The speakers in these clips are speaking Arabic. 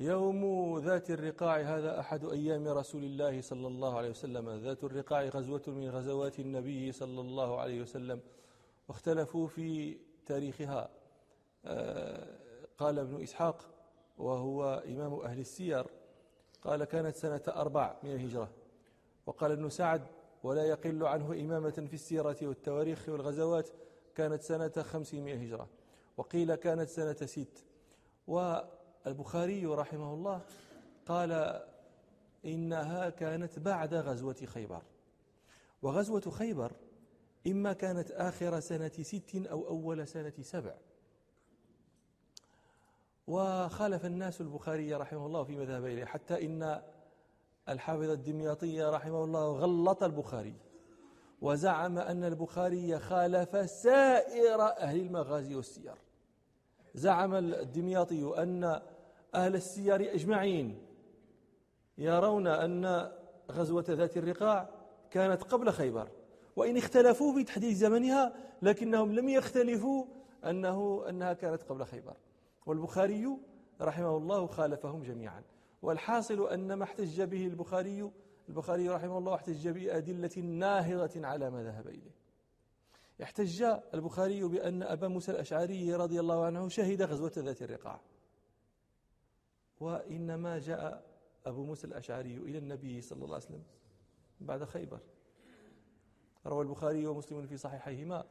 يوم ذات الرقاع هذا أحد أيام رسول الله صلى الله عليه وسلم. ذات الرقاع غزوة من غزوات النبي صلى الله عليه وسلم. واختلفوا في تاريخها. آه، قال ابن إسحاق وهو إمام أهل السير قال كانت سنة أربع من الهجرة. وقال ابن سعد ولا يقل عنه إمامة في السيرة والتواريخ والغزوات كانت سنة خمس من الهجرة. وقيل كانت سنة ست. والبخاري رحمه الله قال إنها كانت بعد غزوة خيبر. وغزوة خيبر إما كانت آخر سنة ست أو أول سنة سبع. وخالف الناس البخاري رحمه الله في مذهب إليه حتى إن الحافظ الدمياطي رحمه الله غلط البخاري. وزعم أن البخاري خالف سائر أهل المغازي والسير. زعم الدمياطي أن أهل السير أجمعين يرون أن غزوة ذات الرقاع كانت قبل خيبر وإن اختلفوا في تحديد زمنها لكنهم لم يختلفوا أنه أنها كانت قبل خيبر. والبخاري رحمه الله خالفهم جميعا. والحاصل أن ما احتج به البخاري البخاري رحمه الله احتج بأدلة ناهضة على ما ذهب إليه. احتج البخاري بأن أبا موسى الأشعري رضي الله عنه شهد غزوة ذات الرقاع. وإنما جاء أبو موسى الأشعري إلى النبي صلى الله عليه وسلم بعد خيبر. روى البخاري ومسلم في صحيحيهما.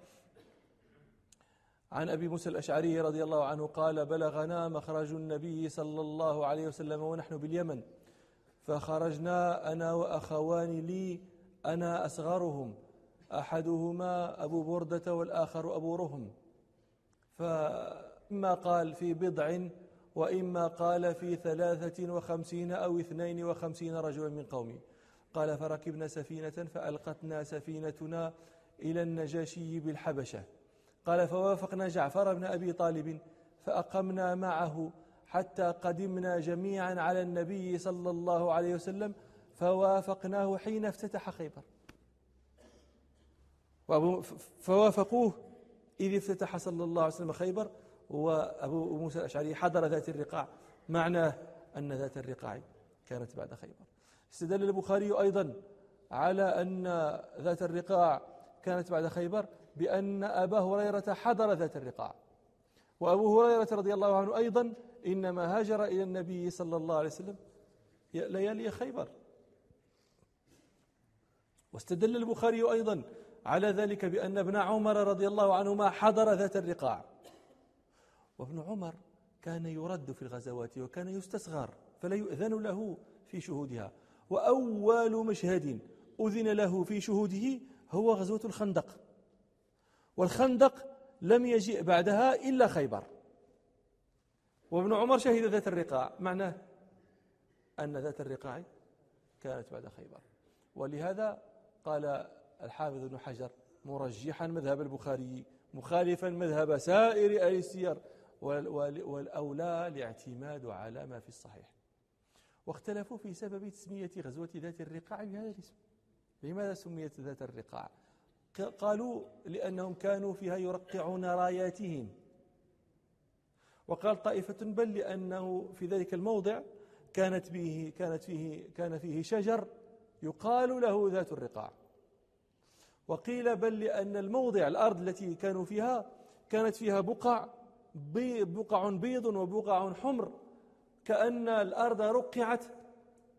عن أبي موسى الأشعري رضي الله عنه قال بلغنا مخرج النبي صلى الله عليه وسلم ونحن باليمن فخرجنا أنا وأخوان لي أنا أصغرهم أحدهما أبو بردة والآخر أبو رهم. فاما قال في بضع وإما قال في ثلاثة وخمسين أو اثنين وخمسين رجلا من قومي. قال فركبنا سفينة فألقتنا سفينتنا إلى النجاشي بالحبشة. قال فوافقنا جعفر بن أبي طالب فأقمنا معه حتى قدمنا جميعا على النبي صلى الله عليه وسلم فوافقناه حين افتتح خيبر. فوافقوه إذ افتتح صلى الله عليه وسلم خيبر وأبو موسى الأشعري حضر ذات الرقاع. معناه أن ذات الرقاع كانت بعد خيبر. استدل البخاري أيضا على أن ذات الرقاع كانت بعد خيبر بأن أبا هريرة حضر ذات الرقاع. وأبو هريرة رضي الله عنه أيضا إنما هاجر إلى النبي صلى الله عليه وسلم ليالي خيبر. واستدل البخاري أيضا على ذلك بأن ابن عمر رضي الله عنهما حضر ذات الرقاع. وابن عمر كان يرد في الغزوات وكان يستصغر فلا يؤذن له في شهودها. وأول مشهد أذن له في شهوده هو غزوة الخندق. والخندق لم يجيء بعدها إلا خيبر. وابن عمر شهد ذات الرقاع. معناه أن ذات الرقاع كانت بعد خيبر. ولهذا قال الحافظ ابن حجر مرجحا مذهب البخاري مخالفا مذهب سائر أهل السير والأولى الاعتماد على ما في الصحيح. واختلفوا في سبب تسمية غزوة ذات الرقاع بهذا الاسم. لماذا سميت ذات الرقاع؟ قالوا لأنهم كانوا فيها يرقعون راياتهم. وقال طائفة بل لأنه في ذلك الموضع كانت فيه كانت فيه كان فيه شجر يقال له ذات الرقاع. وقيل بل لأن الموضع الأرض التي كانوا فيها كانت فيها بقع بقع بيض وبقع حمر كأن الأرض رقعت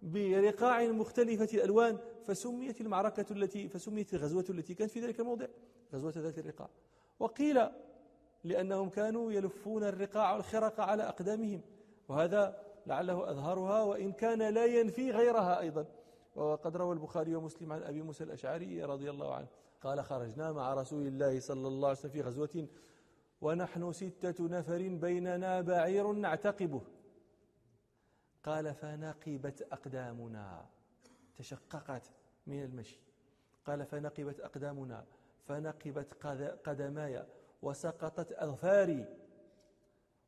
برقاع مختلفة الألوان فسميت المعركة التي فسميت الغزوة التي كانت في ذلك الموضع غزوة ذات الرقاع. وقيل لأنهم كانوا يلفون الرقاع والخرق على أقدامهم وهذا لعله أظهرها وإن كان لا ينفي غيرها أيضا. وقد روى البخاري ومسلم عن أبي موسى الأشعري رضي الله عنه قال خرجنا مع رسول الله صلى الله عليه وسلم في غزوة ونحن ستة نفر بيننا بعير نعتقبه. قال فنقبت أقدامنا. تشققت من المشي. قال فنقبت أقدامنا. فنقبت قدماي وسقطت أظفاري.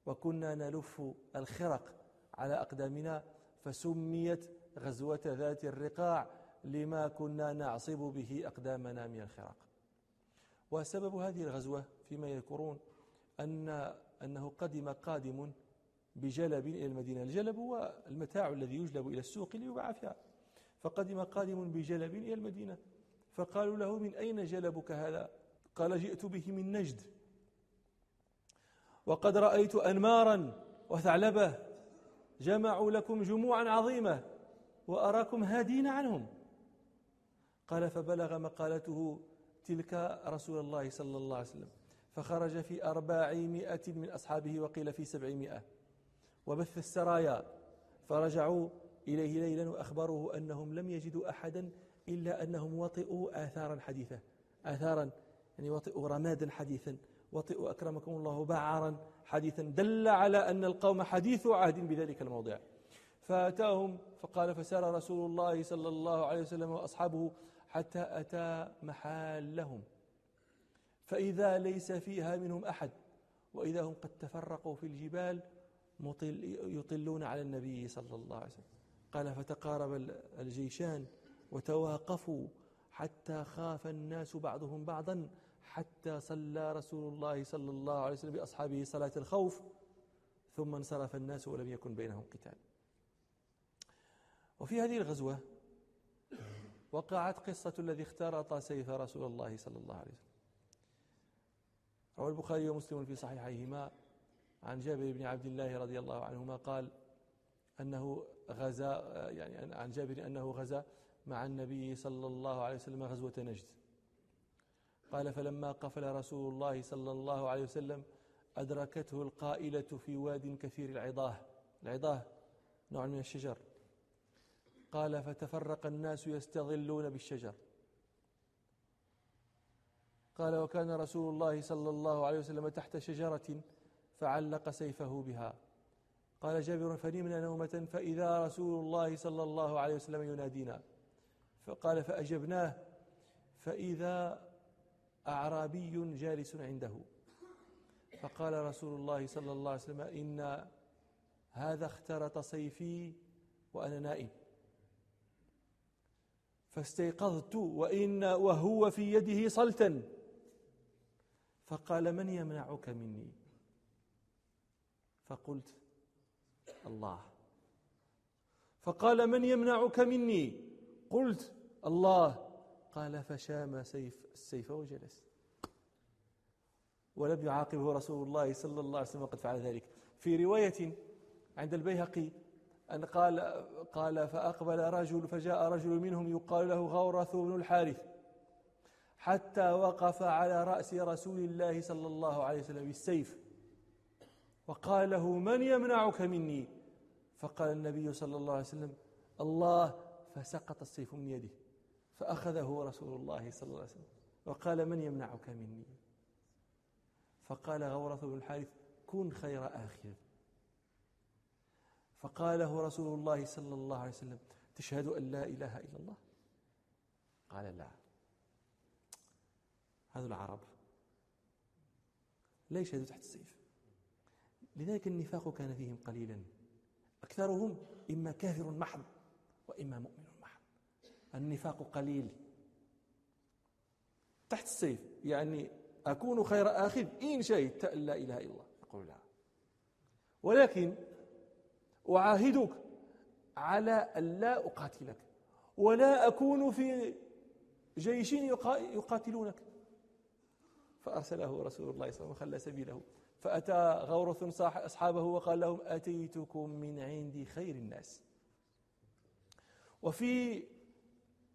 وكنا نلف الخرق على أقدامنا فسميت غزوة ذات الرقاع لما كنا نعصب به أقدامنا من الخرق. وسبب هذه الغزوة فيما يذكرون أن أنه قدم قادم بجلب إلى المدينة. الجلب هو المتاع الذي يجلب إلى السوق ليباع فيها. فقدم قادم بجلب إلى المدينة. فقالوا له من أين جلبك هذا؟ قال جئت به من نجد. وقد رأيت أنمارا وثعلبة جمعوا لكم جموعا عظيمة وأراكم هادين عنهم. قال فبلغ مقالته تلك رسول الله صلى الله عليه وسلم. فخرج في أربعمائة من أصحابه وقيل في سبعمائة. وبث السرايا فرجعوا إليه ليلا وأخبروه أنهم لم يجدوا أحدا إلا أنهم وطئوا آثارا حديثة. آثارا يعني وطئوا رمادا حديثا. وطئوا أكرمكم الله بعرا حديثا. دل على أن القوم حديث عهد بذلك الموضع. فأتاهم فقال فسار رسول الله صلى الله عليه وسلم وأصحابه حتى أتى محالهم فإذا ليس فيها منهم أحد وإذا هم قد تفرقوا في الجبال مطل يطلون على النبي صلى الله عليه وسلم. قال فتقارب الجيشان وتواقفوا حتى خاف الناس بعضهم بعضا حتى صلى رسول الله صلى الله عليه وسلم بأصحابه صلاة الخوف ثم انصرف الناس ولم يكن بينهم قتال. وفي هذه الغزوة وقعت قصة الذي اخترط سيف رسول الله صلى الله عليه وسلم. روى البخاري ومسلم في صحيحيهما. عن جابر بن عبد الله رضي الله عنهما قال أنه غزا يعني عن جابر أنه غزا مع النبي صلى الله عليه وسلم غزوة نجد. قال فلما قفل رسول الله صلى الله عليه وسلم أدركته القائلة في واد كثير العضاه. العضاه نوع من الشجر. قال فتفرق الناس يستظلون بالشجر. قال وكان رسول الله صلى الله عليه وسلم تحت شجرة فعلق سيفه بها. قال جابر فنمنا نومة فإذا رسول الله صلى الله عليه وسلم ينادينا. فقال فأجبناه. فإذا أعرابي جالس عنده. فقال رسول الله صلى الله عليه وسلم إن هذا اخترط سيفي وأنا نائم. فاستيقظت وإن وهو في يده صلتا. فقال من يمنعك مني؟ فقلت الله. فقال من يمنعك مني؟ قلت الله. قال فشام سيف السيف وجلس ولم يعاقبه رسول الله صلى الله عليه وسلم وقد فعل ذلك. في رواية عند البيهقي أن قال قال فأقبل رجل فجاء رجل منهم يقال له غورث بن الحارث. حتى وقف على رأس رسول الله صلى الله عليه وسلم بالسيف. وقال له من يمنعك مني؟ فقال النبي صلى الله عليه وسلم الله. فسقط السيف من يده فأخذه رسول الله صلى الله عليه وسلم. وقال من يمنعك مني؟ فقال غورث بن الحارث كن خير آخذ فقاله رسول الله صلى الله عليه وسلم تشهد أن لا إله إلا الله. قال لا. هذا العرب. لا يشهدوا تحت السيف. لذلك النفاق كان فيهم قليلا. أكثرهم إما كافر محض وإما مؤمن محض. النفاق قليل. تحت السيف. يعني أكون خير آخذ إن شهدت أن لا إله إلا الله. يقول لا. ولكن أعاهدك على أن لا أقاتلك. ولا أكون في جيش يقاتلونك. فأرسله رسول الله صلى الله عليه وسلم وخلى سبيله. فأتى غورث أصحابه وقال لهم أتيتكم من عند خير الناس. وفي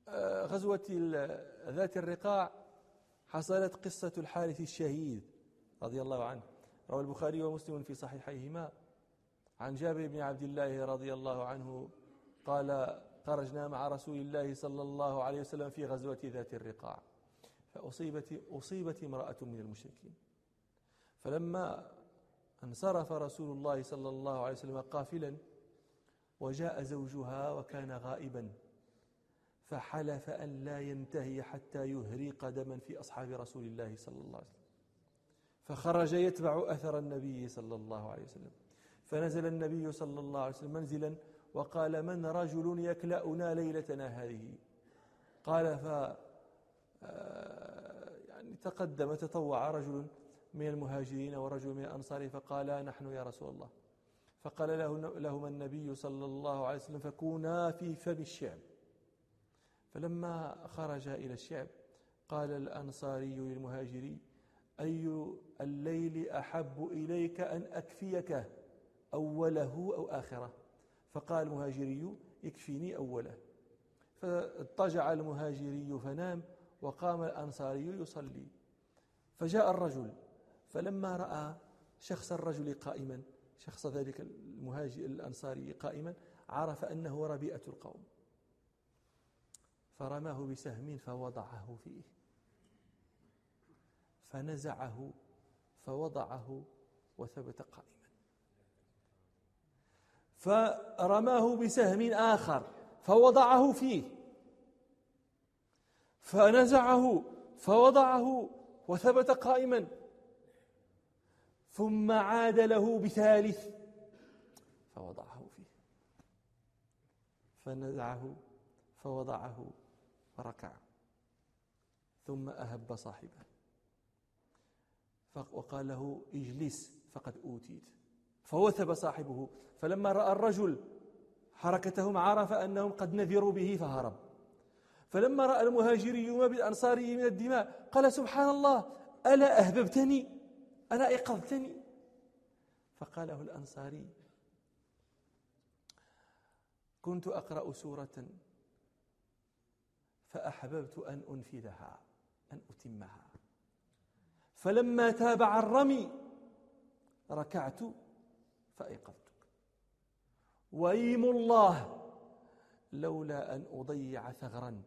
آه، غزوة ذات الرقاع حصلت قصة الحارث الشهيد رضي الله عنه. روى البخاري ومسلم في صحيحيهما. عن جابر بن عبد الله رضي الله عنه قال خرجنا مع رسول الله صلى الله عليه وسلم في غزوة ذات الرقاع. فأصيبت أصيبت امرأة من المشركين. فلما انصرف رسول الله صلى الله عليه وسلم قافلا وجاء زوجها وكان غائبا فحلف أن لا ينتهي حتى يهريق دما في أصحاب رسول الله صلى الله عليه وسلم. فخرج يتبع أثر النبي صلى الله عليه وسلم. فنزل النبي صلى الله عليه وسلم منزلا وقال من رجل يكلأنا ليلتنا هذه؟ قال ف آه، تقدم تطوع رجل من المهاجرين ورجل من الأنصار فقال نحن يا رسول الله. فقال له لهما النبي صلى الله عليه وسلم فكونا في فم الشعب. فلما خرج إلى الشعب قال الأنصاري للمهاجري أي الليل أحب إليك أن أكفيك أوله أو آخرة؟ فقال المهاجري يكفيني أوله. فاضطجع المهاجري فنام وقام الأنصاري يصلي. فجاء الرجل فلما رأى شخص الرجل قائما شخص ذلك المهاجر الأنصاري قائما عرف أنه ربيئة القوم. فرماه بسهم فوضعه فيه. فنزعه فوضعه وثبت قائما. فرماه بسهم آخر فوضعه فيه. فنزعه فوضعه وثبت قائما. ثم عاد له بثالث فوضعه فيه. فنزعه فوضعه فركع ثم أهب صاحبه. وقال له اجلس فقد أوتيت. فوثب صاحبه. فلما رأى الرجل حركتهم عرف أنهم قد نذروا به فهرب. فلما رأى المهاجري ما بالأنصاري من الدماء قال سبحان الله ألا أهببتني؟ ألا أيقظتني؟ فقاله الأنصاري كنت أقرأ سورة فأحببت أن أنفذها أن أتمها. فلما تابع الرمي ركعت فأيقظتك وأيم الله لولا أن أضيع ثغرا.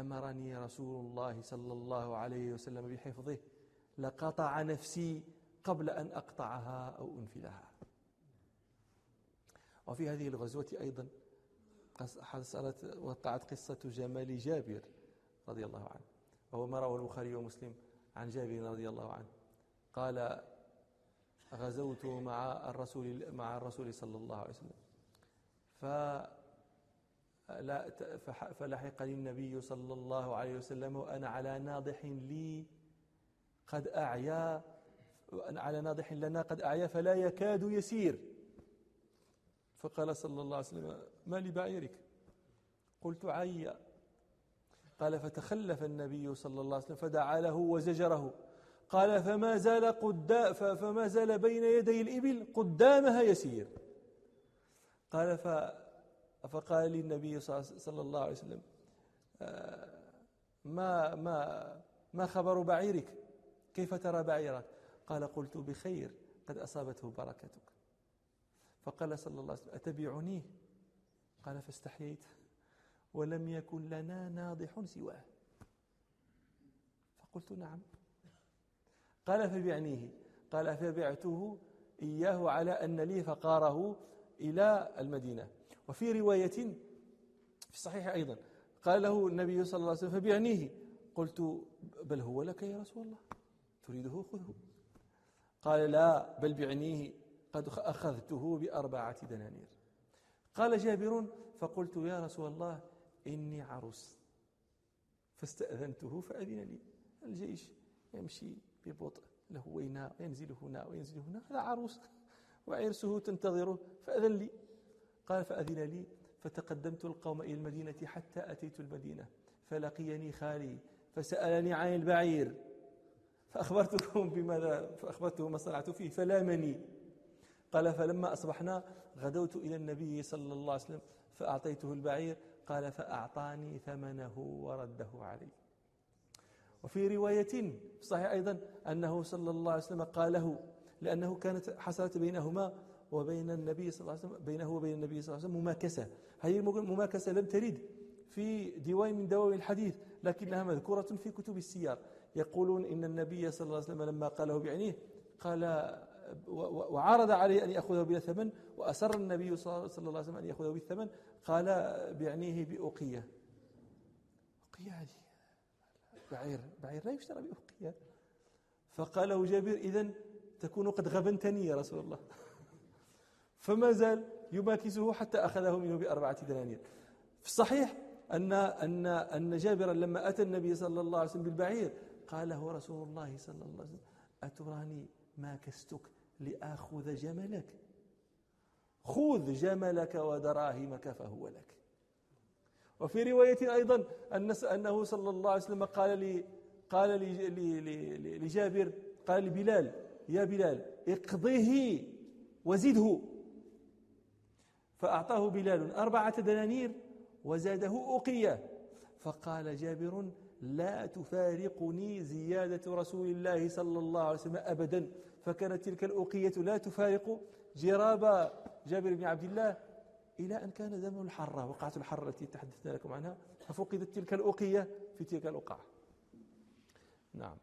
أمرني رسول الله صلى الله عليه وسلم بحفظه لقطع نفسي قبل أن أقطعها أو أنفذها. وفي هذه الغزوة أيضا حصلت وقعت قصة جمال جابر رضي الله عنه وهو ما رواه البخاري ومسلم عن جابر رضي الله عنه. قال غزوت مع الرسول مع الرسول صلى الله عليه وسلم. فلا فلحقني النبي صلى الله عليه وسلم وأنا على ناضح لي قد أعيا على ناضح لنا قد أعيا فلا يكاد يسير. فقال صلى الله عليه وسلم ما لبعيرك قلت عيا. قال فتخلف النبي صلى الله عليه وسلم فدعا له وزجره. قال فما زال قدا فما زال بين يدي الإبل قدامها يسير. قال ف فقال لي النبي صلى الله عليه وسلم آه، ما ما ما خبر بعيرك؟ كيف ترى بعيرك؟ قال قلت بخير قد أصابته بركتك. فقال صلى الله عليه وسلم أتبعنيه قال فاستحييت ولم يكن لنا ناضح سواه. فقلت نعم. قال فبعنيه. قال فبعته إياه على أن لي فقاره إلى المدينة. وفي رواية في الصحيح أيضا قال له النبي صلى الله عليه وسلم فبعنيه قلت بل هو لك يا رسول الله تريده خذه. قال لا بل بعنيه قد أخذته بأربعة دنانير. قال جابر فقلت يا رسول الله إني عروس فاستأذنته فأذن لي الجيش يمشي ببطء له ويناء ينزل هنا وينزل هنا هذا عروس وعرسه تنتظره فأذن لي. قال فأذن لي فتقدمت القوم إلى المدينة حتى أتيت المدينة. فلقيني خالي فسألني عن البعير فأخبرتكم بماذا فأخبرته ما صنعت فيه فلامني. قال فلما أصبحنا غدوت إلى النبي صلى الله عليه وسلم فأعطيته البعير. قال فأعطاني ثمنه ورده علي وفي رواية صحيح أيضا أنه صلى الله عليه وسلم قال له لأنه كانت حصلت بينهما وبين النبي صلى الله عليه وسلم بينه وبين النبي صلى الله عليه وسلم مماكسة. هذه المماكسة لم ترد في ديوان من دواوين الحديث لكنها مذكورة في كتب السيار يقولون إن النبي صلى الله عليه وسلم لما قاله بعينيه قال وعرض عليه أن يأخذه بلا ثمن وأسر النبي صلى الله عليه وسلم أن يأخذه بالثمن قال بعنيه بأقية أقية هذه. بعير بعير لا يشترى بأقية فقال له جابر إذا تكون قد غبنتني يا رسول الله. فما زال يماكسه حتى أخذه منه بأربعة دنانير. في الصحيح أن أن أن جابرا لما أتى النبي صلى الله عليه وسلم بالبعير قال له رسول الله صلى الله عليه وسلم أتراني ماكستك لآخذ جملك. خذ جملك ودراهمك فهو لك. وفي رواية أيضا أنه صلى الله عليه وسلم قال لي قال لجابر قال لبلال يا بلال اقضه وزده. فأعطاه بلال أربعة دنانير وزاده أقية فقال جابر لا تفارقني زيادة رسول الله صلى الله عليه وسلم أبدا. فكانت تلك الأقية لا تفارق. جراب جابر بن عبد الله إلى أن كان زمن الحرة وقعة الحرة التي تحدثنا لكم عنها. ففقدت تلك الأقية في تلك الوقعة نعم.